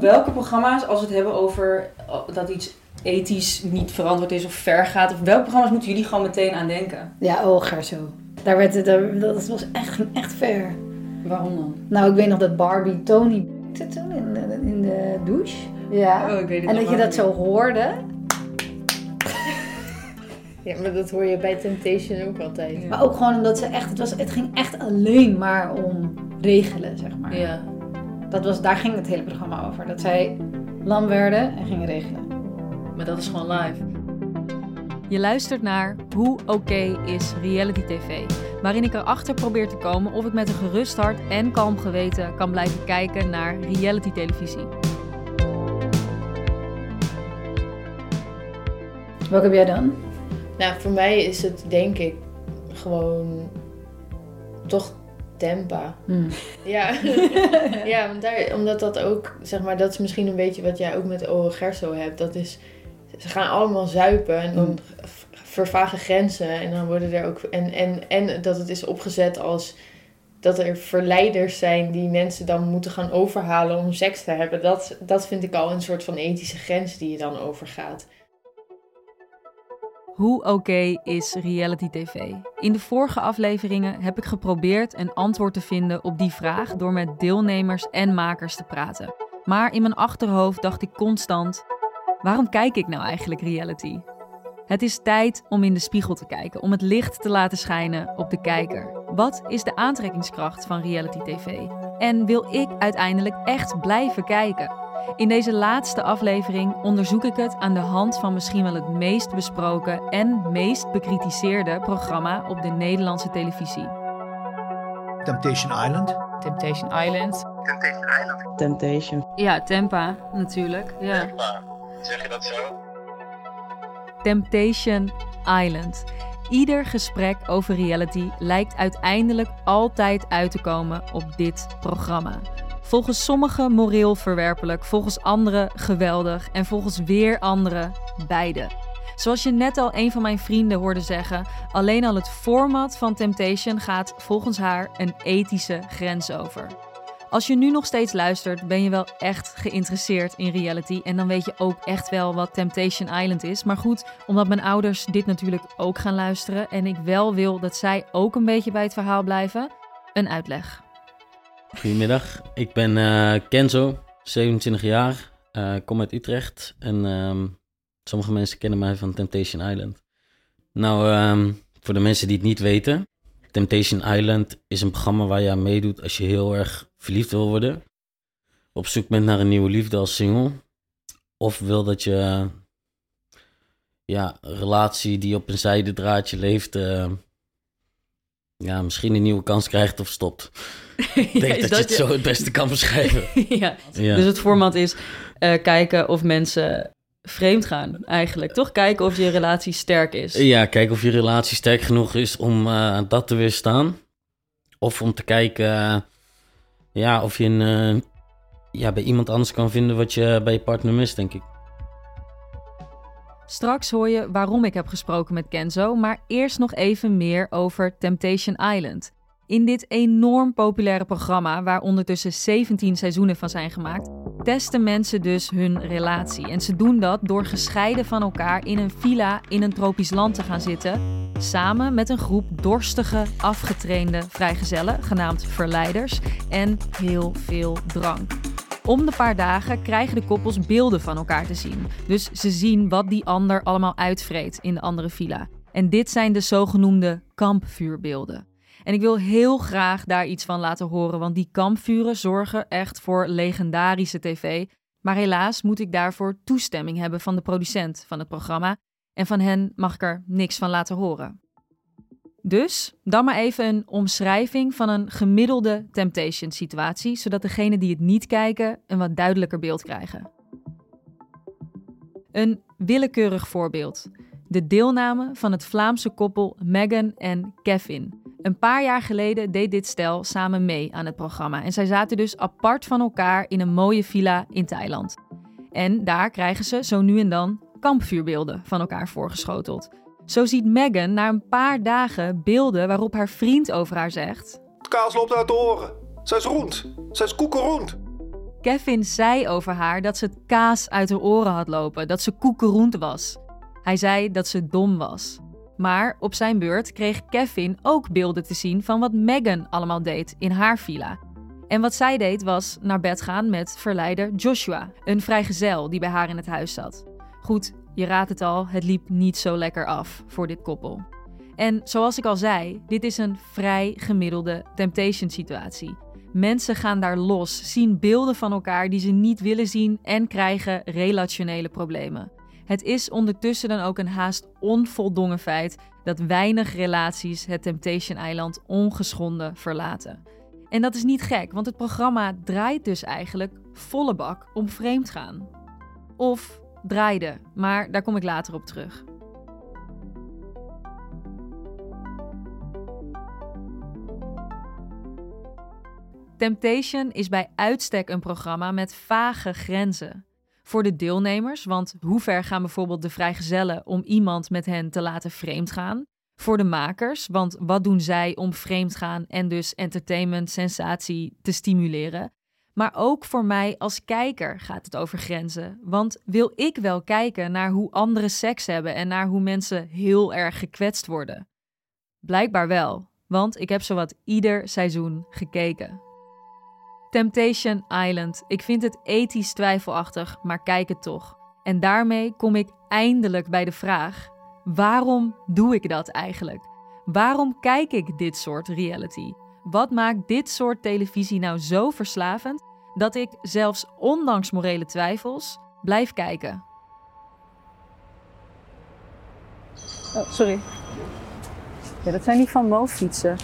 Welke programma's, als we het hebben over oh, dat iets ethisch niet verantwoord is of ver gaat, of welke programma's moeten jullie gewoon meteen aan denken? Ja, oh, Gerso. Daar werd het, dat was echt, echt ver. Waarom dan? Nou, ik weet nog dat Barbie Tony toen in de, in de douche. Ja. Oh, ik weet het en dat je dat zo hoorde. Ja, maar dat hoor je bij Temptation ook altijd. Ja. Maar ook gewoon omdat ze echt, het, was, het ging echt alleen maar om regelen, zeg maar. Ja. Dat was, daar ging het hele programma over. Dat zij lam werden en gingen regelen. Maar dat is gewoon live. Je luistert naar Hoe oké is reality tv, waarin ik erachter probeer te komen of ik met een gerust hart en kalm geweten kan blijven kijken naar reality televisie. Welke heb jij dan? Nou, voor mij is het denk ik gewoon toch Tempa. Ja, ja want daar, omdat dat ook, zeg maar, dat is misschien een beetje wat jij ook met O Gerso hebt. Dat is, ze gaan allemaal zuipen en dan v- vervagen grenzen. En dan worden er ook, en, en, en dat het is opgezet als dat er verleiders zijn die mensen dan moeten gaan overhalen om seks te hebben. Dat, dat vind ik al een soort van ethische grens die je dan overgaat. Hoe oké is reality tv? In de vorige afleveringen heb ik geprobeerd een antwoord te vinden op die vraag door met deelnemers en makers te praten. Maar in mijn achterhoofd dacht ik constant: waarom kijk ik nou eigenlijk reality? Het is tijd om in de spiegel te kijken, om het licht te laten schijnen op de kijker. Wat is de aantrekkingskracht van reality tv? En wil ik uiteindelijk echt blijven kijken? In deze laatste aflevering onderzoek ik het aan de hand van misschien wel het meest besproken en meest bekritiseerde programma op de Nederlandse televisie. Temptation Island. Temptation Island. Temptation. Ja, Tempa natuurlijk. Ja. Zeg je dat zo? Temptation Island. Ieder gesprek over reality lijkt uiteindelijk altijd uit te komen op dit programma. Volgens sommigen moreel verwerpelijk, volgens anderen geweldig en volgens weer anderen beide. Zoals je net al een van mijn vrienden hoorde zeggen, alleen al het format van Temptation gaat volgens haar een ethische grens over. Als je nu nog steeds luistert, ben je wel echt geïnteresseerd in reality. En dan weet je ook echt wel wat Temptation Island is. Maar goed, omdat mijn ouders dit natuurlijk ook gaan luisteren. En ik wel wil dat zij ook een beetje bij het verhaal blijven. Een uitleg. Goedemiddag, ik ben eh, Kenzo, 27 jaar, eh, kom uit Utrecht en ehm, sommige mensen kennen mij van Temptation Island. Nou, ehm, voor de mensen die het niet weten, Temptation Island is een programma waar je aan meedoet als je heel erg verliefd wil worden, op zoek bent naar een nieuwe liefde als single, of wil dat je ja, relatie die op een zijdendraadje leeft, eh, ja, misschien een nieuwe kans krijgt of stopt. Ik denk dat, je het zo het beste kan beschrijven. ja. Ja. Dus het format is eh, kijken of mensen vreemd gaan eigenlijk. Toch kijken of je relatie sterk is. ja, kijken of je relatie sterk genoeg is om eh, dat te weerstaan. Of om te kijken eh, ja, of je een, ja, bij iemand anders kan vinden wat je bij je partner mist, denk ik. Straks hoor je waarom ik heb gesproken met Kenzo, maar eerst nog even meer over Temptation Island. In dit enorm populaire programma, waar ondertussen 17 seizoenen van zijn gemaakt, testen mensen dus hun relatie. En ze doen dat door gescheiden van elkaar in een villa in een tropisch land te gaan zitten, samen met een groep dorstige, afgetrainde vrijgezellen, genaamd verleiders, en heel veel drank. Om de paar dagen krijgen de koppels beelden van elkaar te zien. Dus ze zien wat die ander allemaal uitvreet in de andere villa. En dit zijn de zogenoemde kampvuurbeelden. En ik wil heel graag daar iets van laten horen, want die kampvuren zorgen echt voor legendarische tv. Maar helaas moet ik daarvoor toestemming hebben van de producent van het programma. En van hen mag ik er niks van laten horen. Dus dan maar even een omschrijving van een gemiddelde temptation situatie, zodat degenen die het niet kijken een wat duidelijker beeld krijgen. Een willekeurig voorbeeld. De deelname van het Vlaamse koppel Meghan en Kevin. Een paar jaar geleden deed dit stel samen mee aan het programma en zij zaten dus apart van elkaar in een mooie villa in Thailand. En daar krijgen ze zo nu en dan kampvuurbeelden van elkaar voorgeschoteld. Zo ziet Meghan na een paar dagen beelden waarop haar vriend over haar zegt: Het kaas loopt uit de oren. Zij is rond. Zij is koekeroend. Kevin zei over haar dat ze het kaas uit haar oren had lopen, dat ze koekeroend was. Hij zei dat ze dom was. Maar op zijn beurt kreeg Kevin ook beelden te zien van wat Meghan allemaal deed in haar villa. En wat zij deed was naar bed gaan met verleider Joshua, een vrijgezel die bij haar in het huis zat. Goed, je raadt het al, het liep niet zo lekker af voor dit koppel. En zoals ik al zei, dit is een vrij gemiddelde temptation situatie. Mensen gaan daar los, zien beelden van elkaar die ze niet willen zien en krijgen relationele problemen. Het is ondertussen dan ook een haast onvoldongen feit dat weinig relaties het Temptation Eiland ongeschonden verlaten. En dat is niet gek, want het programma draait dus eigenlijk volle bak om vreemd gaan. Of draaide, maar daar kom ik later op terug. Temptation is bij uitstek een programma met vage grenzen. Voor de deelnemers, want hoe ver gaan bijvoorbeeld de vrijgezellen om iemand met hen te laten vreemdgaan? Voor de makers, want wat doen zij om vreemdgaan en dus entertainment, sensatie te stimuleren? Maar ook voor mij als kijker gaat het over grenzen. Want wil ik wel kijken naar hoe anderen seks hebben en naar hoe mensen heel erg gekwetst worden? Blijkbaar wel, want ik heb zowat ieder seizoen gekeken. Temptation Island. Ik vind het ethisch twijfelachtig, maar kijk het toch. En daarmee kom ik eindelijk bij de vraag: waarom doe ik dat eigenlijk? Waarom kijk ik dit soort reality? Wat maakt dit soort televisie nou zo verslavend dat ik zelfs ondanks morele twijfels blijf kijken? Oh, sorry. Ja, dat zijn die Van Mo fietsen.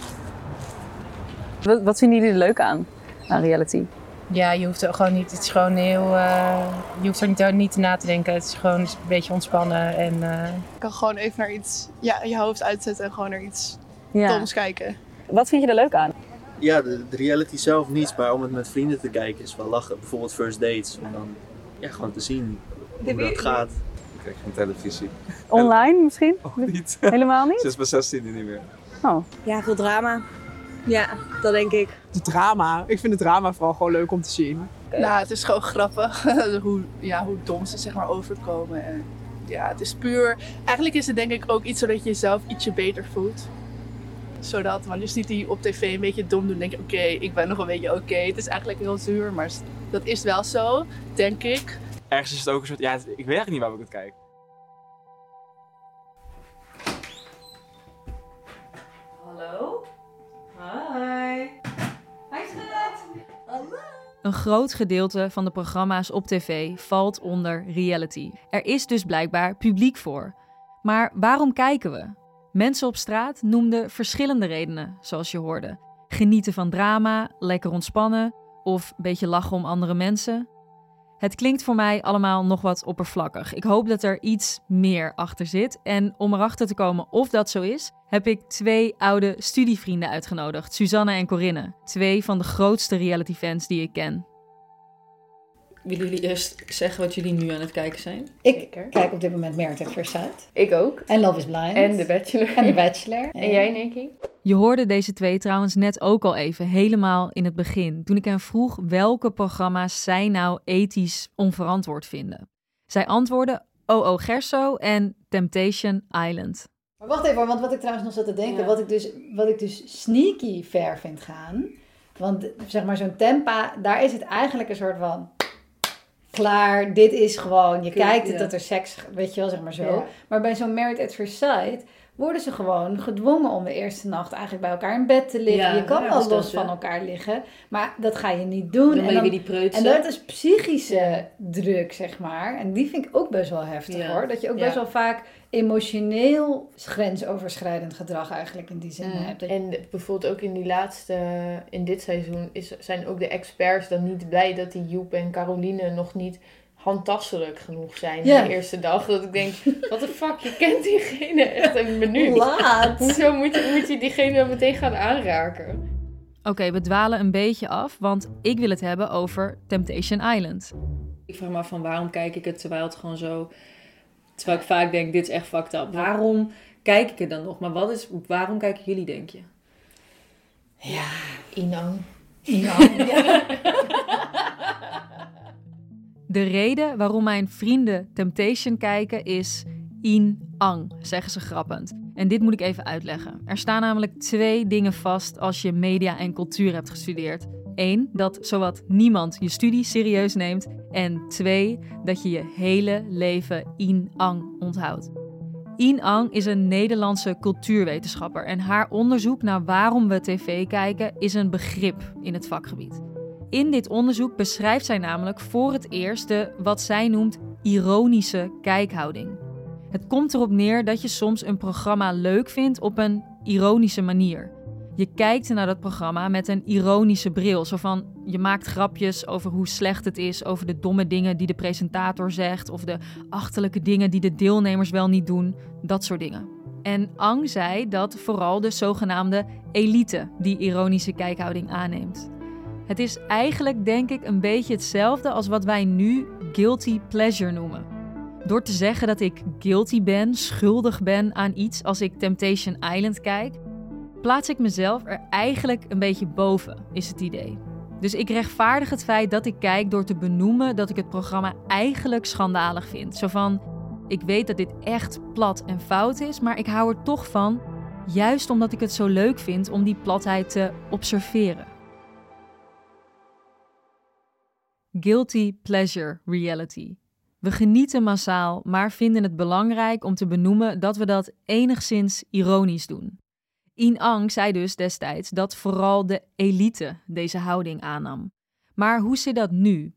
Wat, wat vinden jullie er leuk aan? aan reality? Ja, je hoeft er gewoon niet. Het is gewoon heel. Uh, je hoeft er niet, niet na te denken. Het is gewoon een beetje ontspannen. En, uh... Je kan gewoon even naar iets. Ja, je hoofd uitzetten en gewoon naar iets ja. doms kijken. Wat vind je er leuk aan? Ja, de, de, reality zelf niet, maar om het met vrienden te kijken is wel lachen. Bijvoorbeeld first dates. Om dan ja, gewoon te zien hoe dat gaat. Ik kijk geen televisie. Online misschien? Oh, niet. Helemaal niet? 6 bij 16 niet meer. Oh. Ja, veel drama. Ja, dat denk ik. De drama. Ik vind het drama vooral gewoon leuk om te zien. Nou, het is gewoon grappig hoe, ja, hoe dom ze zeg maar overkomen. En ja, het is puur... Eigenlijk is het denk ik ook iets zodat je jezelf ietsje beter voelt. Zodat, want je ziet die op tv een beetje dom doen. denk je, oké, ik ben nog een beetje oké. Het is eigenlijk heel zuur, maar dat is wel zo, denk ik. Ergens is het ook een soort, ja, ik weet eigenlijk niet waar ik het kijk. Hallo? Hi. Hi schat. Hallo. Een groot gedeelte van de programma's op tv valt onder reality. Er is dus blijkbaar publiek voor. Maar waarom kijken we? Mensen op straat noemden verschillende redenen, zoals je hoorde. Genieten van drama, lekker ontspannen of een beetje lachen om andere mensen. Het klinkt voor mij allemaal nog wat oppervlakkig. Ik hoop dat er iets meer achter zit. En om erachter te komen of dat zo is, heb ik twee oude studievrienden uitgenodigd, Suzanne en Corinne. Twee van de grootste reality fans die ik ken. Willen jullie eerst zeggen wat jullie nu aan het kijken zijn? Ik kijk op dit moment Merit at First Sight. Ik ook. En Love is Blind. En The Bachelor. En The Bachelor. En jij, Nicky? Je hoorde deze twee trouwens net ook al even, helemaal in het begin, toen ik hen vroeg welke programma's zij nou ethisch onverantwoord vinden. Zij antwoordden OO Gerso en Temptation Island. Maar wacht even, want wat ik trouwens nog zat te denken, wat, ik dus, wat ik dus sneaky ver vind gaan. Want zeg maar zo'n tempa, daar is het eigenlijk een soort van klaar, dit is gewoon, je kijkt het dat er seks, weet je wel, zeg maar zo. Maar bij zo'n Married at First Sight worden ze gewoon gedwongen om de eerste nacht eigenlijk bij elkaar in bed te liggen. je kan wel los van elkaar liggen, maar dat ga je niet doen. Dan en, dan, die en dat is psychische druk, zeg maar. En die vind ik ook best wel heftig hoor. Dat je ook best wel vaak emotioneel grensoverschrijdend gedrag eigenlijk in die zin mm. hebt. En bijvoorbeeld ook in die laatste, in dit seizoen, is, zijn ook de experts dan niet blij dat die Joep en Caroline nog niet handtastelijk genoeg zijn de eerste dag. Dat ik denk, wat de fuck, je kent diegene echt een minuut. Laat. Hoezo moet je, moet je diegene meteen gaan aanraken? Oké, we dwalen een beetje af, want ik wil het hebben over Temptation Island. Ik vraag me af van waarom kijk ik het terwijl het gewoon zo... Terwijl ik vaak denk, dit is echt fucked up. Waarom kijk ik het dan nog? Maar wat is, waarom kijken jullie, denk je? Ja, Inang. Inang, ja. De reden waarom mijn vrienden Temptation kijken is in ang, zeggen ze grappend. En dit moet ik even uitleggen. Er staan namelijk twee dingen vast als je media en cultuur hebt gestudeerd. Eén, dat zowat niemand je studie serieus neemt. En twee, dat je je hele leven in ang onthoudt. In Ang is een Nederlandse cultuurwetenschapper en haar onderzoek naar waarom we tv kijken is een begrip in het vakgebied. In dit onderzoek beschrijft zij namelijk voor het eerst de wat zij noemt ironische kijkhouding. Het komt erop neer dat je soms een programma leuk vindt op een ironische manier. Je kijkt naar dat programma met een ironische bril. Zo van, je maakt grapjes over hoe slecht het is, over de domme dingen die de presentator zegt, of de achterlijke dingen die de deelnemers wel niet doen, dat soort dingen. En Ang zei dat vooral de zogenaamde elite die ironische kijkhouding aanneemt. Het is eigenlijk, denk ik, een beetje hetzelfde als wat wij nu guilty pleasure noemen. Door te zeggen dat ik guilty ben, schuldig ben aan iets als ik Temptation Island kijk, plaats ik mezelf er eigenlijk een beetje boven, is het idee. Dus ik rechtvaardig het feit dat ik kijk door te benoemen dat ik het programma eigenlijk schandalig vind. Zo van, ik weet dat dit echt plat en fout is, maar ik hou er toch van, juist omdat ik het zo leuk vind om die platheid te observeren. Guilty pleasure reality. We genieten massaal, maar vinden het belangrijk om te benoemen dat we dat enigszins ironisch doen. In Ang zei dus destijds dat vooral de elite deze houding aannam. Maar hoe zit dat nu?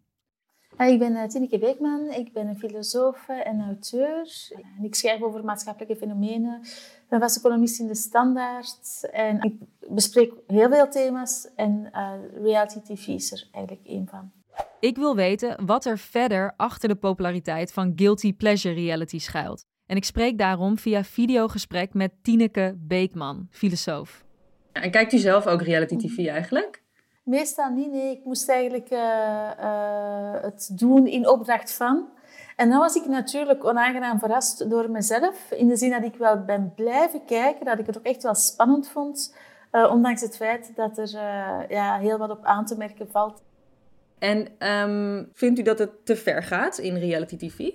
Ik ben eh, Tineke Beekman, ik ben een filosoof en auteur. Ik schrijf over maatschappelijke fenomenen. Ik ben vaste columnist in De Standaard. En ik bespreek heel veel thema's en uh, reality tv is er eigenlijk één van. Ik wil weten wat er verder achter de populariteit van guilty pleasure reality schuilt. En ik spreek daarom via videogesprek met Tineke Beekman, filosoof. En kijkt u zelf ook reality tv eigenlijk? Meestal niet, nee. Ik moest eigenlijk uh, uh, het doen in opdracht van. En dan was ik natuurlijk onaangenaam verrast door mezelf. In de zin dat ik wel ben blijven kijken, dat ik het ook echt wel spannend vond. Uh, ondanks het feit dat er ja, heel wat op aan te merken valt. En um, vindt u dat het te ver gaat in reality tv?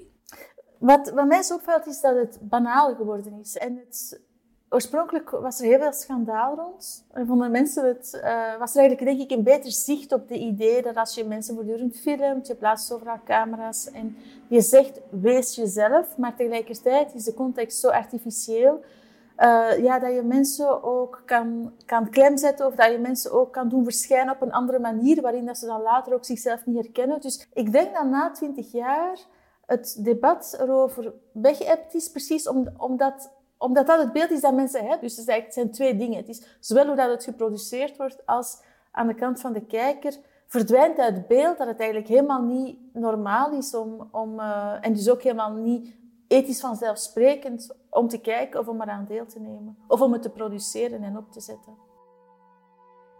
Wat, wat mij zo opvalt is dat het banaal geworden is. En het, oorspronkelijk was er heel veel schandaal rond. En vonden mensen het, uh, was eigenlijk denk ik een beter zicht op de idee dat als je mensen voortdurend filmt, je plaatst overal camera's en je zegt wees jezelf, maar tegelijkertijd is de context zo artificieel uh, ja, dat je mensen ook kan, kan klemzetten of dat je mensen ook kan doen verschijnen op een andere manier, waarin dat ze dan later ook zichzelf niet herkennen. Dus ik denk dat na twintig jaar het debat erover weggeëpt is, precies omdat, omdat dat het beeld is dat mensen hebben. Dus het, het zijn twee dingen. Het is zowel hoe dat het geproduceerd wordt, als aan de kant van de kijker verdwijnt uit beeld dat het eigenlijk helemaal niet normaal is om, om uh, en dus ook helemaal niet ethisch vanzelfsprekend om te kijken of om eraan deel te nemen. Of om het te produceren en op te zetten.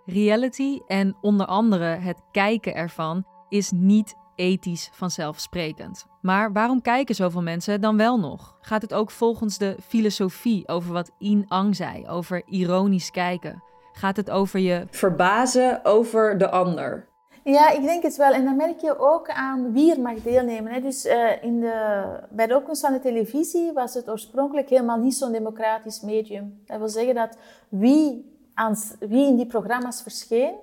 Reality en onder andere het kijken ervan is niet ethisch vanzelfsprekend. Maar waarom kijken zoveel mensen dan wel nog? Gaat het ook volgens de filosofie over wat In Ang zei, over ironisch kijken? Gaat het over je verbazen over de ander? Ja, ik denk het wel. En dan merk je ook aan wie er mag deelnemen. Hè. Dus uh, in de, bij de opkomst van de televisie was het oorspronkelijk helemaal niet zo'n democratisch medium. Dat wil zeggen dat wie, aan, wie in die programma's verscheen,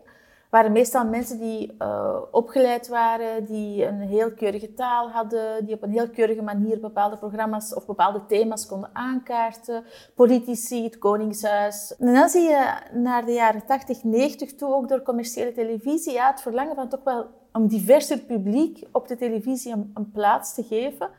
waren meestal mensen die uh, opgeleid waren, die een heel keurige taal hadden, die op een heel keurige manier bepaalde programma's of bepaalde thema's konden aankaarten. Politici, het Koningshuis. En dan zie je naar de jaren 80, 90 toe, ook door commerciële televisie, ja, het verlangen van toch wel een diverser publiek op de televisie een, een plaats te geven.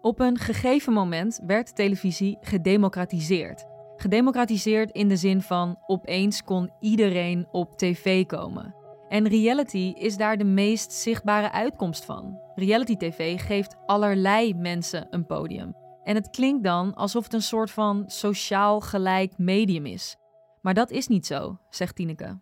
Op een gegeven moment werd televisie gedemocratiseerd. Gedemocratiseerd in de zin van opeens kon iedereen op tv komen. En reality is daar de meest zichtbare uitkomst van. Reality TV geeft allerlei mensen een podium. En het klinkt dan alsof het een soort van sociaal gelijk medium is. Maar dat is niet zo, zegt Tineke.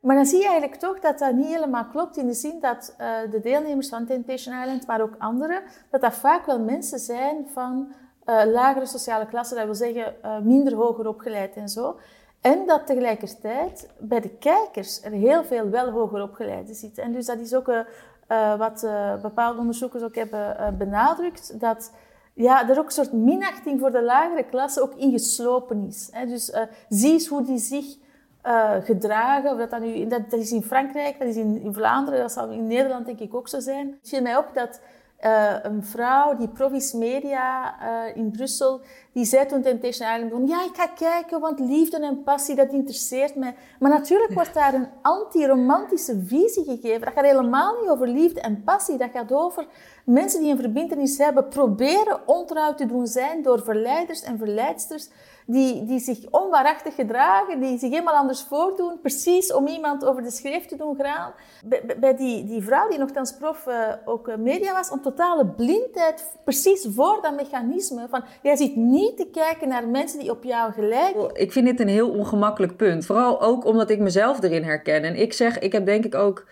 Maar dan zie je eigenlijk toch dat dat niet helemaal klopt in de zin dat uh, de deelnemers van Temptation Island, maar ook anderen, dat dat vaak wel mensen zijn van uh, lagere sociale klasse, dat wil zeggen uh, minder hoger opgeleid en zo. En dat tegelijkertijd bij de kijkers er heel veel wel hoger opgeleiden zitten. En dus dat is ook uh, wat bepaalde onderzoekers ook hebben benadrukt, dat ja, er ook een soort minachting voor de lagere klasse ook ingeslopen is. Hè. Dus zie eens hoe die zich gedragen. Of dat, dat, dat, dat, is in Frankrijk, dat is in, in Vlaanderen, dat zal in Nederland denk ik ook zo zijn. Het viel mij op dat uh, een vrouw, die Provis Media uh, in Brussel, die zei toen Temptation Island begon, ja, ik ga kijken, want liefde en passie, dat interesseert mij. Maar natuurlijk wordt daar een anti-romantische visie gegeven. Dat gaat helemaal niet over liefde en passie. Dat gaat over mensen die een verbindenis hebben, proberen ontrouw te doen zijn door verleiders en verleidsters die, die zich onwaarachtig gedragen, die zich helemaal anders voordoen, precies om iemand over de schreef te doen gaan. Bij, die, die vrouw die nogthans prof uh, ook uh, media was, een totale blindheid, precies voor dat mechanisme van, jij zit niet te kijken naar mensen die op jou gelijken. Ik vind dit een heel ongemakkelijk punt, vooral ook omdat ik mezelf erin herken. En ik zeg, ik heb denk ik ook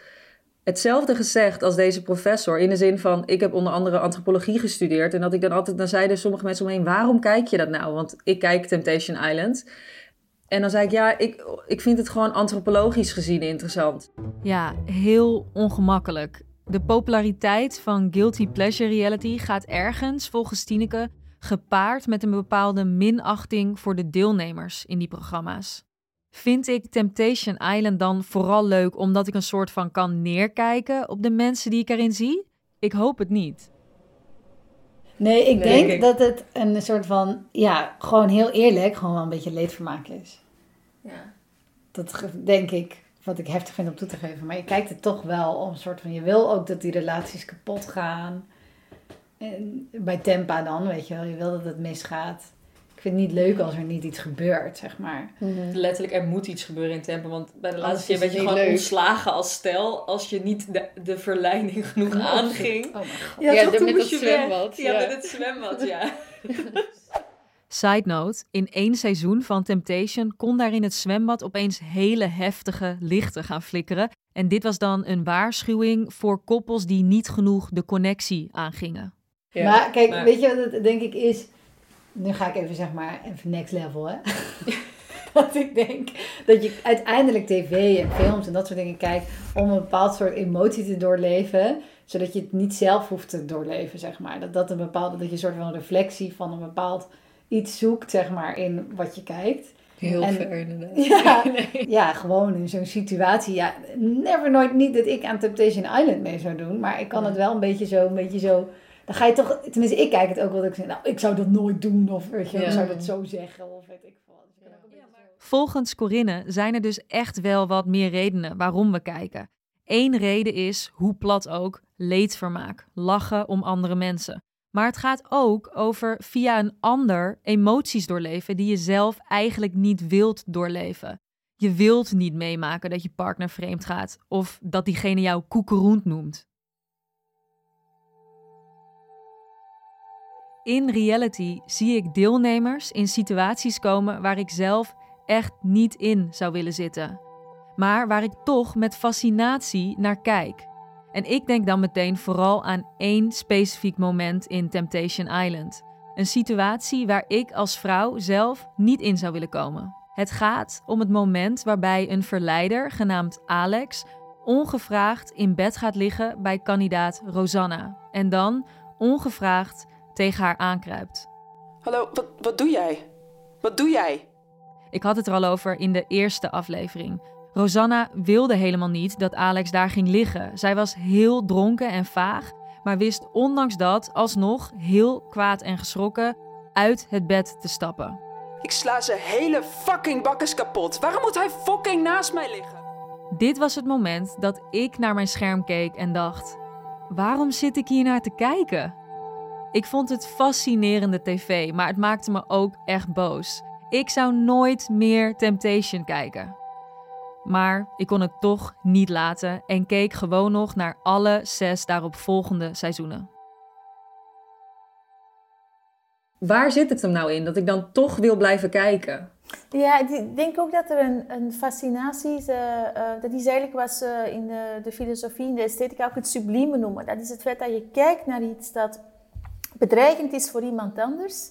hetzelfde gezegd als deze professor. In de zin van, ik heb onder andere antropologie gestudeerd. En dat ik dan altijd, dan zeiden sommige mensen omheen, waarom kijk je dat nou? Want ik kijk Temptation Island. En dan zei ik, ja, ik, ik vind het gewoon antropologisch gezien interessant. Ja, heel ongemakkelijk. De populariteit van guilty pleasure reality gaat ergens, volgens Tineke, gepaard met een bepaalde minachting voor de deelnemers in die programma's. Vind ik Temptation Island dan vooral leuk omdat ik een soort van kan neerkijken op de mensen die ik erin zie? Ik hoop het niet. Nee, ik denk, dat het een soort van, ja, gewoon heel eerlijk, gewoon wel een beetje leedvermaak is. Ja. Dat denk ik, wat ik heftig vind om toe te geven. Maar je kijkt het toch wel om een soort van, je wil ook dat die relaties kapot gaan. En bij Tempa dan, weet je wel, je wil dat het misgaat vind het niet leuk als er niet iets gebeurt, zeg maar. Mhm. Letterlijk, er moet iets gebeuren in tempo. Want bij de laatste keer werd je gewoon leuk. ontslagen als stel als je niet de, de verleiding genoeg oh, aanging. Oh mijn god. Ja, ja met het zwembad. Ja, met het zwembad, ja. Side note, in één seizoen van Temptation kon daar in het zwembad opeens hele heftige lichten gaan flikkeren. En dit was dan een waarschuwing voor koppels die niet genoeg de connectie aangingen. Ja, maar kijk, weet je wat het denk ik is? Nu ga ik even zeg maar even next level hè. dat ik denk dat je uiteindelijk tv en films en dat soort dingen kijkt om een bepaald soort emotie te doorleven, zodat je het niet zelf hoeft te doorleven, zeg maar. Dat dat een bepaalde, dat je een soort van reflectie van een bepaald iets zoekt, zeg maar, in wat je kijkt. Heel en, ver inderdaad. Ja, ja, gewoon in zo'n situatie. Ja, never nooit niet dat ik aan Temptation Island mee zou doen, maar ik kan het wel een beetje zo, een beetje zo dan ga je toch, tenminste ik kijk het ook wel, dat ik zeg, nou ik zou dat nooit doen of weet je, ik zou dat zo zeggen of weet ik veel. Volgens Corinne zijn er dus echt wel wat meer redenen waarom we kijken. Eén reden is, hoe plat ook, leedvermaak, lachen om andere mensen. Maar het gaat ook over via een ander emoties doorleven die je zelf eigenlijk niet wilt doorleven. Je wilt niet meemaken dat je partner vreemd gaat of dat diegene jou koekeroend noemt. In reality zie ik deelnemers in situaties komen waar ik zelf echt niet in zou willen zitten, maar waar ik toch met fascinatie naar kijk. En ik denk dan meteen vooral aan één specifiek moment in Temptation Island. Een situatie waar ik als vrouw zelf niet in zou willen komen. Het gaat om het moment waarbij een verleider genaamd Alex ongevraagd in bed gaat liggen bij kandidaat Rosanna. En dan ongevraagd tegen haar aankruipt. Hallo, wat, wat doe jij? Wat doe jij? Ik had het er al over in de eerste aflevering. Rosanna wilde helemaal niet dat Alex daar ging liggen. Zij was heel dronken en vaag, maar wist ondanks dat alsnog heel kwaad en geschrokken uit het bed te stappen. Ik sla ze hele fucking bakkes kapot. Waarom moet hij fucking naast mij liggen? Dit was het moment dat ik naar mijn scherm keek en dacht: waarom zit ik hier naar te kijken? Ik vond het fascinerende tv, maar het maakte me ook echt boos. Ik zou nooit meer Temptation kijken. Maar ik kon het toch niet laten en keek gewoon nog naar alle zes daaropvolgende seizoenen. Waar zit het hem nou in dat ik dan toch wil blijven kijken? Ja, ik denk ook dat er een, een fascinatie is. Uh, dat is eigenlijk was uh, in de, de, filosofie, in de esthetica ook het sublieme noemen. Dat is het feit dat je kijkt naar iets dat bedreigend is voor iemand anders,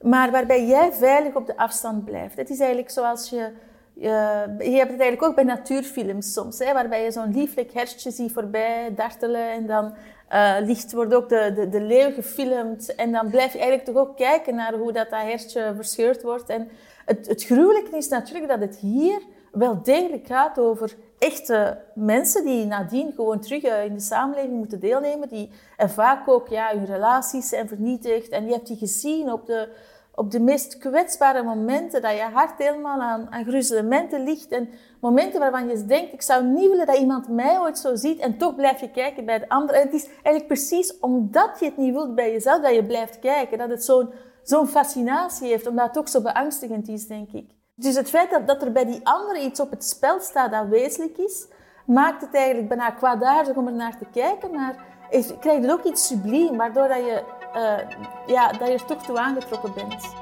maar waarbij jij veilig op de afstand blijft. Het is eigenlijk zoals je je hebt het eigenlijk ook bij natuurfilms soms, hè, waarbij je zo'n lieflijk hertje ziet voorbij dartelen en dan uh, ligt, wordt ook de, de, de leeuw gefilmd en dan blijf je eigenlijk toch ook kijken naar hoe dat, dat hertje verscheurd wordt. En het, het gruwelijke is natuurlijk dat het hier wel degelijk gaat over echte mensen die nadien gewoon terug eh, in de samenleving moeten deelnemen. Die, en vaak ook ja, hun relaties zijn vernietigd. En je hebt die gezien op de, op de meest kwetsbare momenten, dat je hart helemaal aan, aan gruzelementen ligt. En momenten waarvan je denkt, ik zou niet willen dat iemand mij ooit zo ziet. En toch blijf je kijken bij de ander. En het is eigenlijk precies omdat je het niet wilt bij jezelf, dat je blijft kijken. Dat het zo'n zo'n fascinatie heeft, omdat het ook zo beangstigend is, denk ik. Dus het feit dat, dat er bij die andere iets op het spel staat dat wezenlijk is, maakt het eigenlijk bijna kwaadaardig om er naar te kijken, maar is, krijg je ook iets subliem, waardoor dat je, uh, ja, dat je er toch toe aangetrokken bent.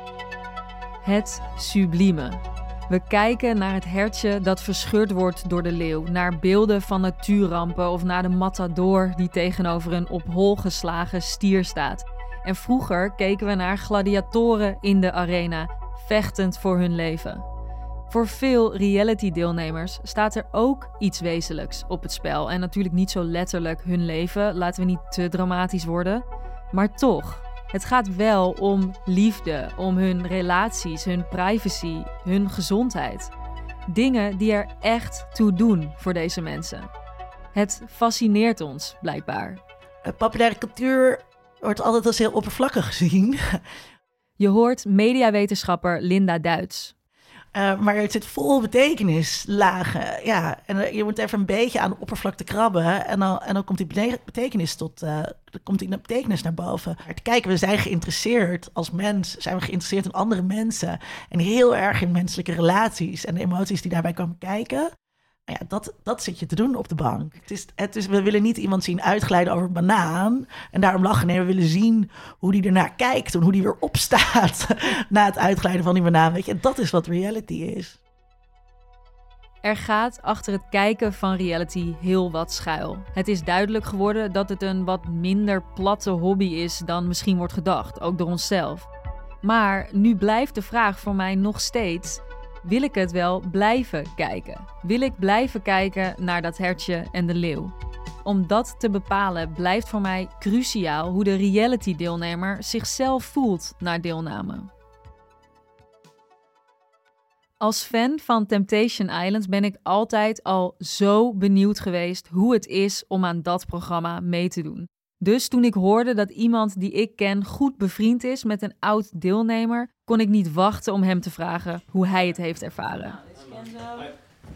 Het sublieme. We kijken naar het hertje dat verscheurd wordt door de leeuw, naar beelden van natuurrampen of naar de matador die tegenover een op hol geslagen stier staat. En vroeger keken we naar gladiatoren in de arena vechtend voor hun leven. Voor veel reality-deelnemers staat er ook iets wezenlijks op het spel. En natuurlijk niet zo letterlijk hun leven, laten we niet te dramatisch worden. Maar toch, het gaat wel om liefde, om hun relaties, hun privacy, hun gezondheid. Dingen die er echt toe doen voor deze mensen. Het fascineert ons blijkbaar. Populaire cultuur wordt altijd als heel oppervlakkig gezien. Je hoort mediawetenschapper Linda Duits. Uh, maar het zit vol betekenislagen. Ja, en je moet even een beetje aan de oppervlakte krabben. En dan, en dan komt die betekenis tot. Uh, dan komt die betekenis naar boven. Kijk, we zijn geïnteresseerd als mens. Zijn we geïnteresseerd in andere mensen. En heel erg in menselijke relaties en de emoties die daarbij komen kijken. Ja, dat, dat zit je te doen op de bank. Het is, het is, we willen niet iemand zien uitglijden over een banaan. En daarom lachen. Nee, we willen zien hoe die ernaar kijkt. En hoe die weer opstaat na het uitglijden van die banaan. Weet je, dat is wat reality is. Er gaat achter het kijken van reality heel wat schuil. Het is duidelijk geworden dat het een wat minder platte hobby is dan misschien wordt gedacht, ook door onszelf. Maar nu blijft de vraag voor mij nog steeds: wil ik het wel blijven kijken? Wil ik blijven kijken naar dat hertje en de leeuw? Om dat te bepalen blijft voor mij cruciaal hoe de reality-deelnemer zichzelf voelt naar deelname. Als fan van Temptation Island ben ik altijd al zo benieuwd geweest hoe het is om aan dat programma mee te doen. Dus toen ik hoorde dat iemand die ik ken goed bevriend is met een oud deelnemer, kon ik niet wachten om hem te vragen hoe hij het heeft ervaren. Kenzo.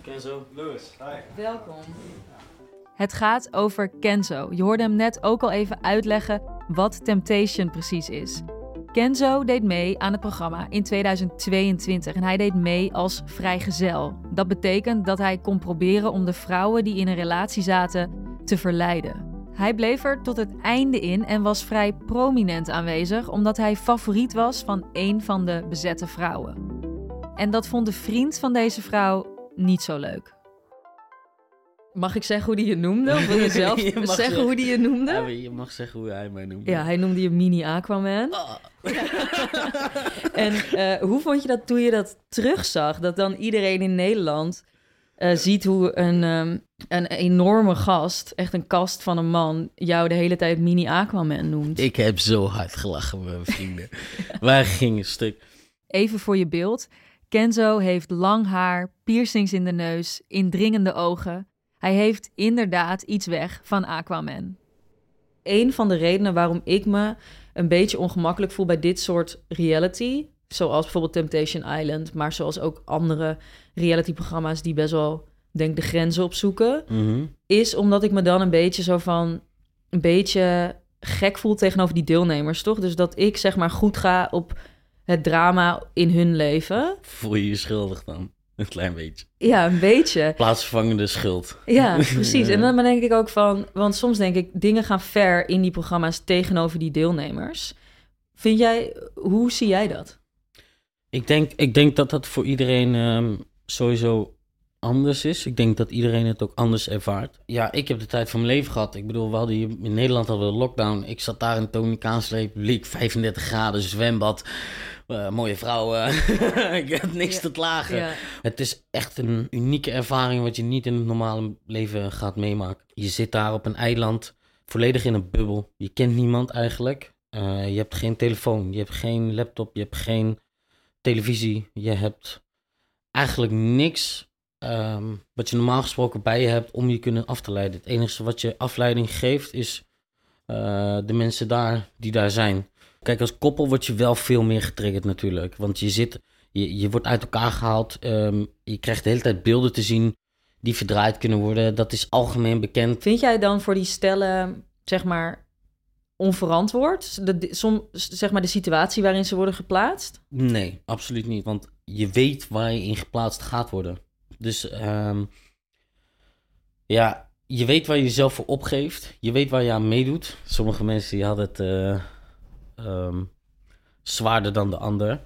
Kenzo. Lewis. Hi. Welkom. Het gaat over Kenzo. Je hoorde hem net ook al even uitleggen wat Temptation precies is. Kenzo deed mee aan het programma in 2022 en hij deed mee als vrijgezel. Dat betekent dat hij kon proberen om de vrouwen die in een relatie zaten te verleiden. Hij bleef er tot het einde in en was vrij prominent aanwezig omdat hij favoriet was van een van de bezette vrouwen. En dat vond de vriend van deze vrouw niet zo leuk. Mag ik zeggen hoe die je noemde? Of wil je zelf zeggen, zeggen hoe die je noemde? Ja, je mag zeggen hoe hij mij noemde. Ja, hij noemde je mini Aquaman. Oh. en uh, hoe vond je dat toen je dat terugzag? Dat dan iedereen in Nederland uh, ziet hoe een, um, een enorme gast, echt een kast van een man, jou de hele tijd mini Aquaman noemt. Ik heb zo hard gelachen met mijn vrienden. Waar ging een stuk? Even voor je beeld. Kenzo heeft lang haar, piercings in de neus, indringende ogen. Hij heeft inderdaad iets weg van Aquaman. Een van de redenen waarom ik me een beetje ongemakkelijk voel bij dit soort reality, zoals bijvoorbeeld Temptation Island, maar zoals ook andere reality-programma's die best wel, denk de grenzen opzoeken, Mhm. is omdat ik me dan een beetje zo van, een beetje gek voel tegenover die deelnemers, toch? Dus dat ik zeg maar goed ga op het drama in hun leven. Voel je je schuldig dan? Een klein beetje. Ja, een beetje. Plaatsvervangende schuld. Ja, precies. En dan denk ik ook van, want soms denk ik, dingen gaan ver in die programma's tegenover die deelnemers. Vind jij, hoe zie jij dat? Ik denk, ik denk dat dat voor iedereen ehm, sowieso anders is. Ik denk dat iedereen het ook anders ervaart. Ja, ik heb de tijd van mijn leven gehad. Ik bedoel, we hadden hier, in Nederland hadden we de lockdown. Ik zat daar in de Dominicaanse Republiek, 35 graden, zwembad. eh, mooie vrouwen. ik heb niks te klagen. Ja. Het is echt een unieke ervaring wat je niet in het normale leven gaat meemaken. Je zit daar op een eiland, volledig in een bubbel. Je kent niemand eigenlijk. Eh, je hebt geen telefoon, je hebt geen laptop, je hebt geen televisie. Je hebt eigenlijk niks ehm, wat je normaal gesproken bij je hebt om je kunnen af te leiden. Het enige wat je afleiding geeft is eh, de mensen daar die daar zijn. Kijk, als koppel word je wel veel meer getriggerd natuurlijk. Want je zit, je, je wordt uit elkaar gehaald. ehm, je krijgt de hele tijd beelden te zien die verdraaid kunnen worden. Dat is algemeen bekend. Vind jij dan voor die stellen, zeg maar, onverantwoord? De, som, zeg maar de situatie waarin ze worden geplaatst? Nee, absoluut niet. Want je weet waar je in geplaatst gaat worden. Dus ehm, ja, je weet waar je jezelf voor opgeeft. Je weet waar je aan meedoet. Sommige mensen die hadden het eh, ehm, zwaarder dan de ander.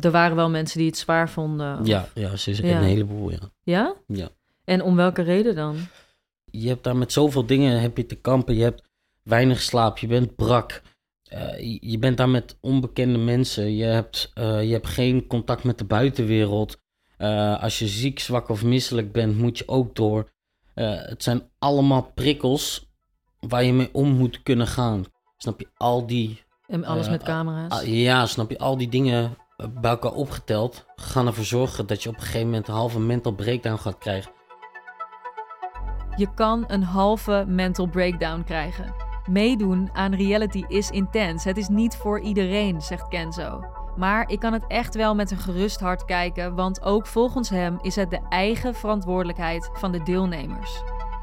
Er waren wel mensen die het zwaar vonden. of- Ja, ja, ze is Ja. een heleboel, ja. Ja? Ja. En om welke reden dan? Je hebt daar met zoveel dingen heb je te kampen. Je hebt weinig slaap, je bent brak. Eh, je- bent daar met onbekende mensen. Je hebt, eh, je hebt geen contact met de buitenwereld. Eh, als je ziek, zwak of misselijk bent, moet je ook door. Het zijn allemaal prikkels waar je mee om moet kunnen gaan. Snap je? Al die... En alles met camera's. ah, ja, snap je? Al die dingen bij elkaar opgeteld gaan ervoor zorgen dat je op een gegeven moment een halve mental breakdown gaat krijgen. Je kan een halve mental breakdown krijgen. Meedoen aan reality is intens. Het is niet voor iedereen, zegt Kenzo. Maar ik kan het echt wel met een gerust hart kijken, want ook volgens hem is het de eigen verantwoordelijkheid van de deelnemers.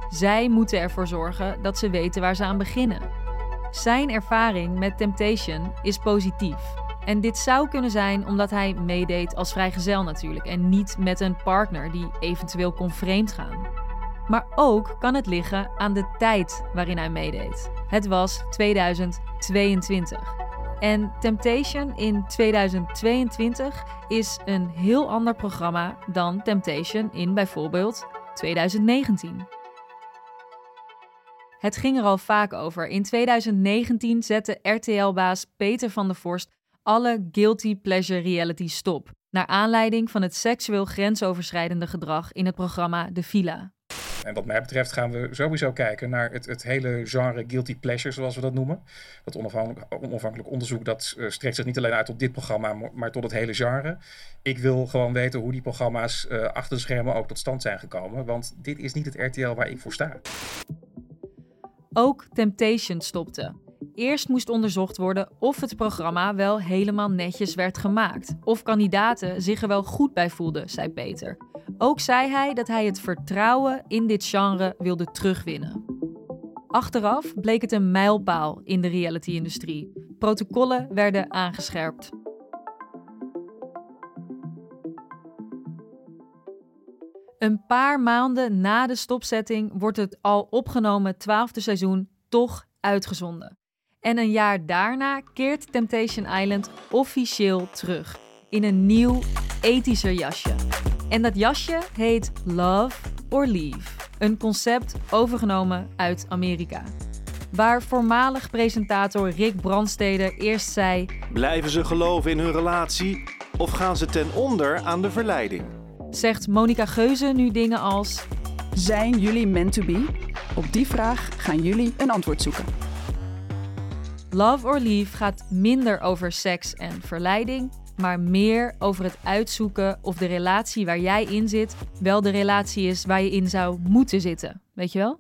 Zij moeten ervoor zorgen dat ze weten waar ze aan beginnen. Zijn ervaring met Temptation is positief. En dit zou kunnen zijn omdat hij meedeed als vrijgezel natuurlijk en niet met een partner die eventueel kon vreemd gaan. Maar ook kan het liggen aan de tijd waarin hij meedeed. Het was 2022. En Temptation in 2022 is een heel ander programma dan Temptation in bijvoorbeeld 2019. Het ging er al vaak over. In 2019 zette RTL-baas Peter van der Vorst alle guilty pleasure reality stop. Naar aanleiding van het seksueel grensoverschrijdende gedrag in het programma De Villa. En wat mij betreft gaan we sowieso kijken naar het, het hele genre guilty pleasure, zoals we dat noemen. Dat onafhankelijk, onafhankelijk onderzoek dat eh, strekt zich niet alleen uit tot dit programma, maar- tot het hele genre. Ik wil gewoon weten hoe die programma's eh, achter de schermen ook tot stand zijn gekomen. Want dit is niet het RTL waar ik voor sta. Ook Temptation stopte. Eerst moest onderzocht worden of het programma wel helemaal netjes werd gemaakt. Of kandidaten zich er wel goed bij voelden, zei Peter. Ook zei hij dat hij het vertrouwen in dit genre wilde terugwinnen. Achteraf bleek het een mijlpaal in de reality-industrie. Protocollen werden aangescherpt. Een paar maanden na de stopzetting wordt het al opgenomen twaalfde seizoen toch uitgezonden. En een jaar daarna keert Temptation Island officieel terug in een nieuw, ethischer jasje. En dat jasje heet Love or Leave, een concept overgenomen uit Amerika. Waar voormalig presentator Rick Brandsteder eerst zei: Blijven ze geloven in hun relatie of gaan ze ten onder aan de verleiding? zegt Monica Geuze nu dingen als: Zijn jullie meant to be? Op die vraag gaan jullie een antwoord zoeken. Love or Leave gaat minder over seks en verleiding, maar meer over het uitzoeken of de relatie waar jij in zit wel de relatie is waar je in zou moeten zitten. Weet je wel?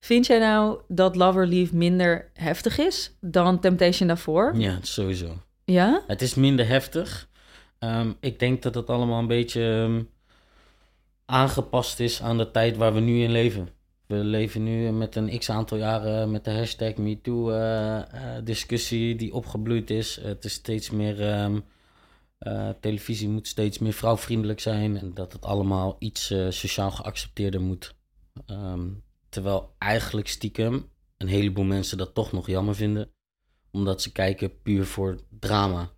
Vind jij nou dat Love or Leave minder heftig is dan Temptation daarvoor? Ja, sowieso. Ja? Het is minder heftig. Ehm, ik denk dat het allemaal een beetje ehm, aangepast is aan de tijd waar we nu in leven. We leven nu met een x aantal jaren met de hashtag MeToo-discussie die opgebloeid is. Het is steeds meer. ehm, eh, televisie moet steeds meer vrouwvriendelijk zijn en dat het allemaal iets eh, sociaal geaccepteerder moet. Ehm, terwijl eigenlijk stiekem een heleboel mensen dat toch nog jammer vinden, omdat ze kijken puur voor drama.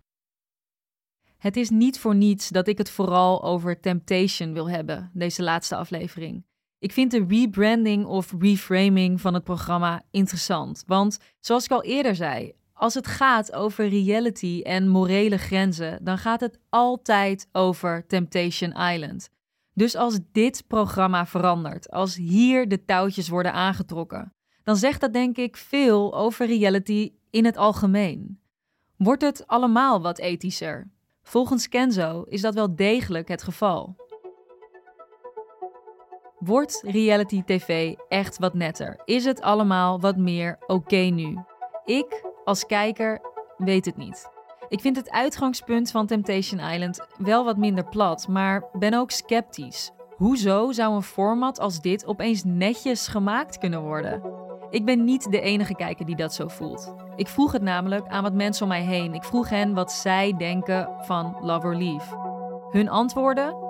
Het is niet voor niets dat ik het vooral over Temptation wil hebben, deze laatste aflevering. Ik vind de rebranding of reframing van het programma interessant. Want zoals ik al eerder zei, als het gaat over reality en morele grenzen, dan gaat het altijd over Temptation Island. Dus als dit programma verandert, als hier de touwtjes worden aangetrokken, dan zegt dat denk ik veel over reality in het algemeen. Wordt het allemaal wat ethischer? Volgens Kenzo is dat wel degelijk het geval. Wordt reality TV echt wat netter? Is het allemaal wat meer oké nu? Ik, als kijker, weet het niet. Ik vind het uitgangspunt van Temptation Island wel wat minder plat, maar ben ook sceptisch. Hoezo zou een format als dit opeens netjes gemaakt kunnen worden? Ik ben niet de enige kijker die dat zo voelt. Ik vroeg het namelijk aan wat mensen om mij heen. Ik vroeg hen wat zij denken van Love or Leave. Hun antwoorden?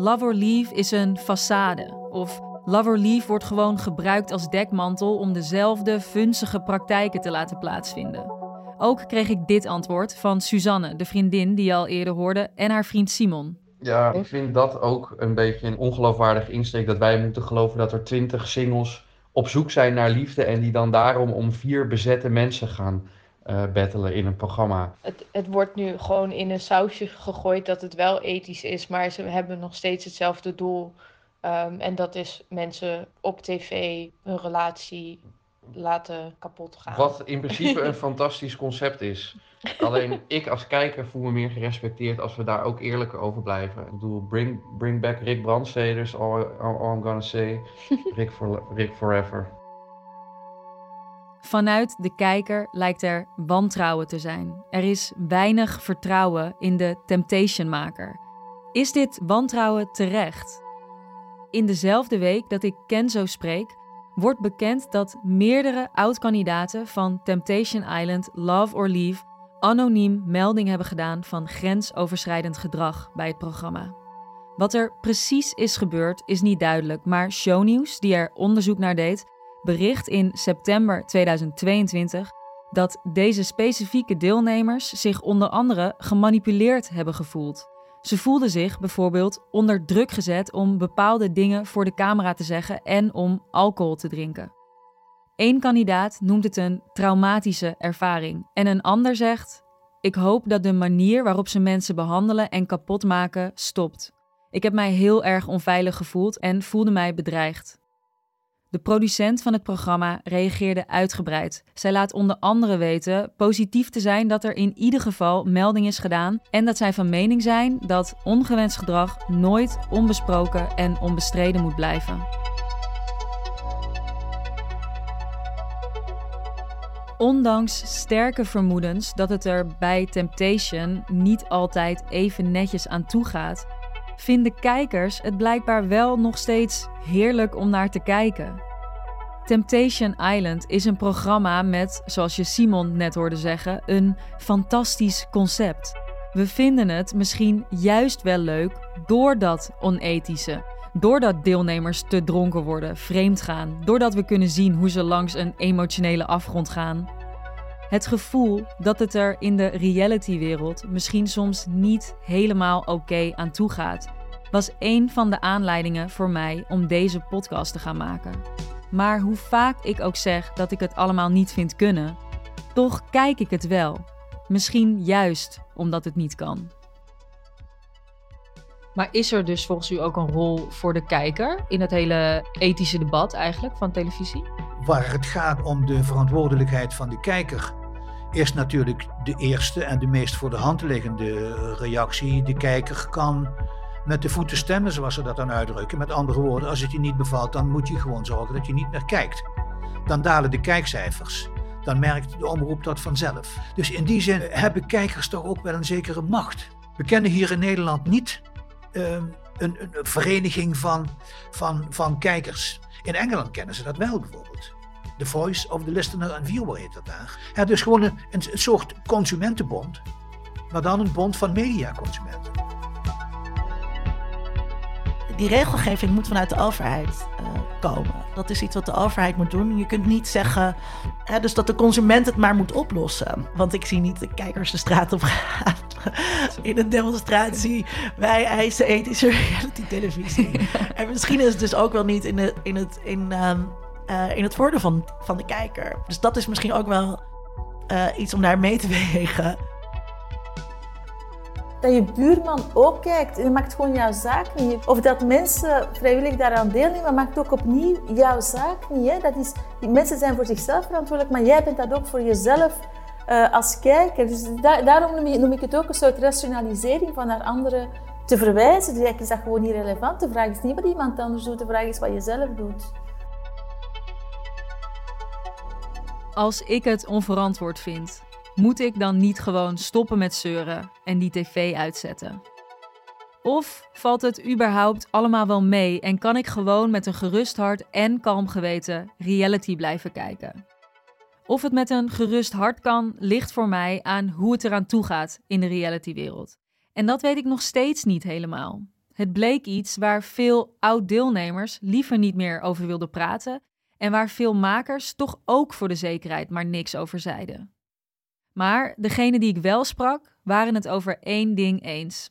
Love or Leave is een façade. Of Love or Leave wordt gewoon gebruikt als dekmantel om dezelfde funzige praktijken te laten plaatsvinden. Ook kreeg ik dit antwoord van Suzanne, de vriendin die je al eerder hoorde, en haar vriend Simon. Ja, ik vind dat ook een beetje een ongeloofwaardig insteek dat wij moeten geloven dat er twintig singles op zoek zijn naar liefde en die dan daarom om vier bezette mensen gaan uh, battelen in een programma. Het, het wordt nu gewoon in een sausje gegooid dat het wel ethisch is, maar ze hebben nog steeds hetzelfde doel. Um, en dat is mensen op tv hun relatie laten kapot gaan. Wat in principe een fantastisch concept is. Alleen ik als kijker voel me meer gerespecteerd als we daar ook eerlijk over blijven. Ik bedoel, bring, bring back Rick Brandsteders, all, all, all I'm gonna say. Rick, for, Rick forever. Vanuit de kijker lijkt er wantrouwen te zijn. Er is weinig vertrouwen in de Temptation-maker. Is dit wantrouwen terecht? In dezelfde week dat ik Kenzo spreek, wordt bekend dat meerdere oud-kandidaten van Temptation Island Love or Leave anoniem melding hebben gedaan van grensoverschrijdend gedrag bij het programma. Wat er precies is gebeurd is niet duidelijk, maar Shownieuws, die er onderzoek naar deed, bericht in september 2022 dat deze specifieke deelnemers zich onder andere gemanipuleerd hebben gevoeld. Ze voelden zich bijvoorbeeld onder druk gezet om bepaalde dingen voor de camera te zeggen en om alcohol te drinken. Eén kandidaat noemt het een traumatische ervaring en een ander zegt: Ik hoop dat de manier waarop ze mensen behandelen en kapot maken stopt. Ik heb mij heel erg onveilig gevoeld en voelde mij bedreigd. De producent van het programma reageerde uitgebreid. Zij laat onder andere weten positief te zijn dat er in ieder geval melding is gedaan en dat zij van mening zijn dat ongewenst gedrag nooit onbesproken en onbestreden moet blijven. Ondanks sterke vermoedens dat het er bij Temptation niet altijd even netjes aan toe gaat, vinden kijkers het blijkbaar wel nog steeds heerlijk om naar te kijken. Temptation Island is een programma met, zoals je Simon net hoorde zeggen, een fantastisch concept. We vinden het misschien juist wel leuk door dat onethische. Doordat deelnemers te dronken worden, vreemd gaan, doordat we kunnen zien hoe ze langs een emotionele afgrond gaan. Het gevoel dat het er in de realitywereld misschien soms niet helemaal oké aan toe gaat, was een van de aanleidingen voor mij om deze podcast te gaan maken. Maar hoe vaak ik ook zeg dat ik het allemaal niet vind kunnen, toch kijk ik het wel. Misschien juist omdat het niet kan. Maar is er dus volgens u ook een rol voor de kijker in het hele ethische debat eigenlijk van televisie? Waar het gaat om de verantwoordelijkheid van de kijker, is natuurlijk de eerste en de meest voor de hand liggende reactie. De kijker kan met de voeten stemmen, zoals ze dat dan uitdrukken. Met andere woorden, als het je niet bevalt, dan moet je gewoon zorgen dat je niet meer kijkt. Dan dalen de kijkcijfers. Dan merkt de omroep dat vanzelf. Dus in die zin hebben kijkers toch ook wel een zekere macht. We kennen hier in Nederland niet uh, een, een, vereniging van, van, van kijkers. In Engeland kennen ze dat wel bijvoorbeeld. The Voice of the Listener and Viewer heet dat daar. Ja, dus gewoon een, een soort consumentenbond, maar dan een bond van mediaconsumenten. Die regelgeving moet vanuit de overheid uh, komen. Dat is iets wat de overheid moet doen. Je kunt niet zeggen hè, dus dat de consument het maar moet oplossen. Want ik zie niet de kijkers de straat op gaan in een demonstratie. Wij eisen ethische reality televisie. en misschien is het dus ook wel niet in, de, in, het, in, ehm, eh, in het voordeel van, van de kijker. Dus dat is misschien ook wel eh, iets om daar mee te wegen. Dat je buurman ook kijkt. Je maakt gewoon jouw zaak niet. Of dat mensen vrijwillig daaraan deelnemen, maakt ook opnieuw jouw zaak niet. Hè? Dat is, die mensen zijn voor zichzelf verantwoordelijk, maar jij bent dat ook voor jezelf uh, als kijker. Dus da daarom noem ik, noem ik, het ook een soort rationalisering van naar anderen te verwijzen. Dus eigenlijk is dat gewoon niet relevant. De vraag is niet wat iemand anders doet, de vraag is wat je zelf doet. Als ik het onverantwoord vind, moet ik dan niet gewoon stoppen met zeuren en die tv uitzetten? Of valt het überhaupt allemaal wel mee en kan ik gewoon met een gerust hart en kalm geweten reality blijven kijken? Of het met een gerust hart kan, ligt voor mij aan hoe het eraan toe gaat in de realitywereld. En dat weet ik nog steeds niet helemaal. Het bleek iets waar veel oud-deelnemers liever niet meer over wilden praten en waar veel makers toch ook voor de zekerheid maar niks over zeiden. Maar degene die ik wel sprak, waren het over één ding eens.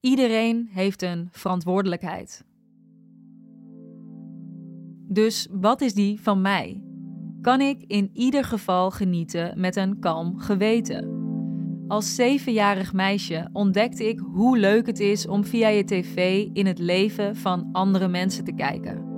Iedereen heeft een verantwoordelijkheid. Dus wat is die van mij? Kan ik in ieder geval genieten met een kalm geweten? Als zevenjarig meisje ontdekte ik hoe leuk het is om via je tv in het leven van andere mensen te kijken.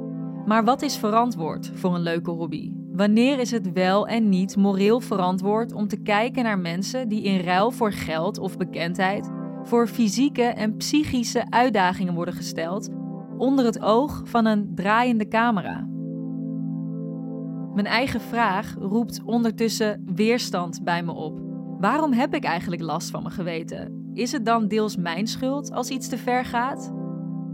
Maar wat is verantwoord voor een leuke hobby? Wanneer is het wel en niet moreel verantwoord om te kijken naar mensen die in ruil voor geld of bekendheid voor fysieke en psychische uitdagingen worden gesteld onder het oog van een draaiende camera? Mijn eigen vraag roept ondertussen weerstand bij me op. Waarom heb ik eigenlijk last van mijn geweten? Is het dan deels mijn schuld als iets te ver gaat?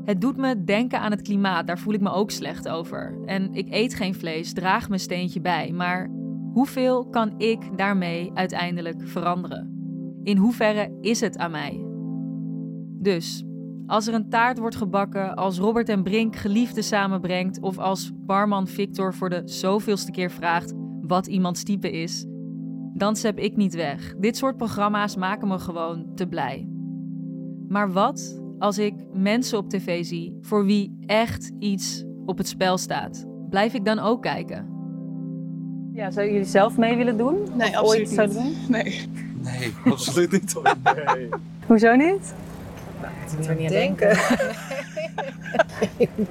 Het doet me denken aan het klimaat, daar voel ik me ook slecht over. En ik eet geen vlees, draag mijn steentje bij, maar hoeveel kan ik daarmee uiteindelijk veranderen? In hoeverre is het aan mij? Dus, als er een taart wordt gebakken, als Robert en Brink geliefden samenbrengt of als barman Victor voor de zoveelste keer vraagt wat iemands type is, dan zep ik niet weg. Dit soort programma's maken me gewoon te blij. Maar wat als ik mensen op tv zie voor wie echt iets op het spel staat? Blijf ik dan ook kijken? Ja, zou jullie zelf mee willen doen? Nee, Of absoluut ooit niet. doen? Nee. Nee, absoluut niet. Nee. Hoezo niet? moet er niet aan denken.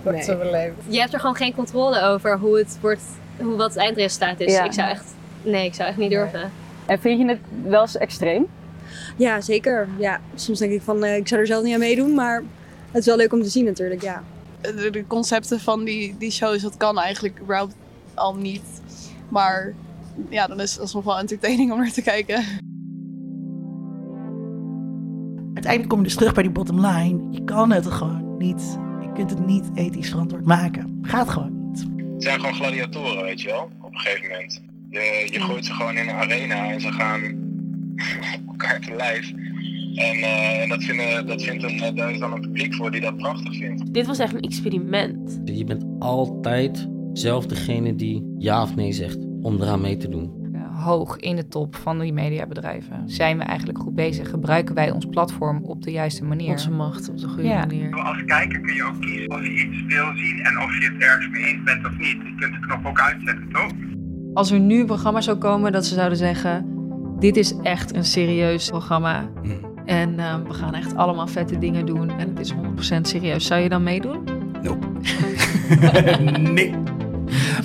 Nee. zo beleefd. Je hebt er gewoon geen controle over hoe het wordt, hoe wat het eindresultaat is. Ja. Ik zou echt, nee, ik zou echt niet durven. En vind je het wel eens extreem? Ja, zeker. Ja, soms denk ik van, eh, ik zou er zelf niet aan meedoen, maar het is wel leuk om te zien natuurlijk, ja. De, de concepten van die, die shows, dat kan eigenlijk überhaupt al niet. Maar ja, dan is het alsnog wel entertaining om naar te kijken. Uiteindelijk kom je dus terug bij die bottom line. Je kan het gewoon niet. Je kunt het niet ethisch verantwoord maken. Gaat gewoon niet. Het zijn gewoon gladiatoren, weet je wel, op een gegeven moment. Je, je gooit ze gewoon in een arena en ze gaan elkaar te lijf. En eh, dat, vinden, dat vindt een, eh, daar is dan een publiek voor die dat prachtig vindt. Dit was echt een experiment. Je bent altijd zelf degene die ja of nee zegt om eraan mee te doen. hoog in de top van die mediabedrijven. Zijn we eigenlijk goed bezig? Gebruiken wij ons platform op de juiste manier? Onze macht op de goede Ja. manier. Als kijker kun je ook kiezen of je iets wil zien en of je het ergens mee eens bent of niet. Je kunt de knop ook uitzetten, toch? Als er nu een programma zou komen dat ze zouden zeggen: Dit is echt een serieus programma. En eh, we gaan echt allemaal vette dingen doen. En het is 100% serieus. Zou je dan meedoen? nee.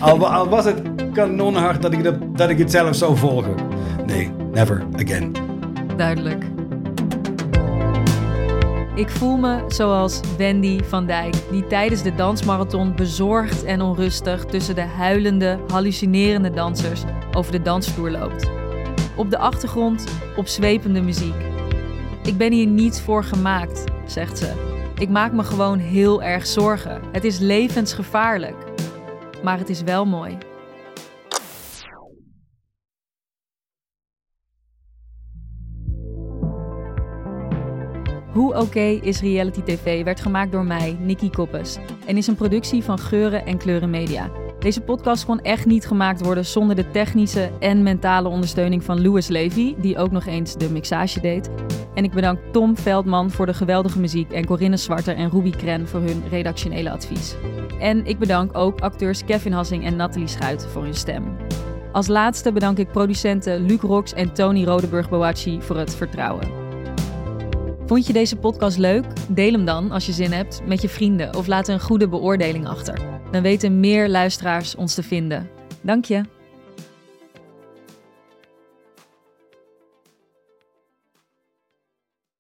Al, wa- al was het kanonhard dat ik, dat, dat ik het zelf zou volgen. Nee, never again. Duidelijk. Ik voel me zoals Wendy van Dijk, die tijdens de dansmarathon bezorgd en onrustig tussen de huilende, hallucinerende dansers over de dansvloer loopt. Op de achtergrond opzwepende muziek. Ik ben hier niet voor gemaakt, zegt ze. Ik maak me gewoon heel erg zorgen. Het is levensgevaarlijk. Maar het is wel mooi. Hoe Oké is Reality TV werd gemaakt door mij, Nikki Koppes, en is een productie van Geuren en Kleuren Media. Deze podcast kon echt niet gemaakt worden zonder de technische en mentale ondersteuning van Louis Levy, die ook nog eens de mixage deed. En ik bedank Tom Veldman voor de geweldige muziek en Corinne Zwarter en Ruby Kren voor hun redactionele advies. En ik bedank ook acteurs Kevin Hassing en Nathalie Schuit voor hun stem. Als laatste bedank ik producenten Luc Rox en Tony Rodeburg-Boachi voor het vertrouwen. Vond je deze podcast leuk? Deel hem dan, als je zin hebt, met je vrienden of laat een goede beoordeling achter. Dan weten meer luisteraars ons te vinden. Dank je.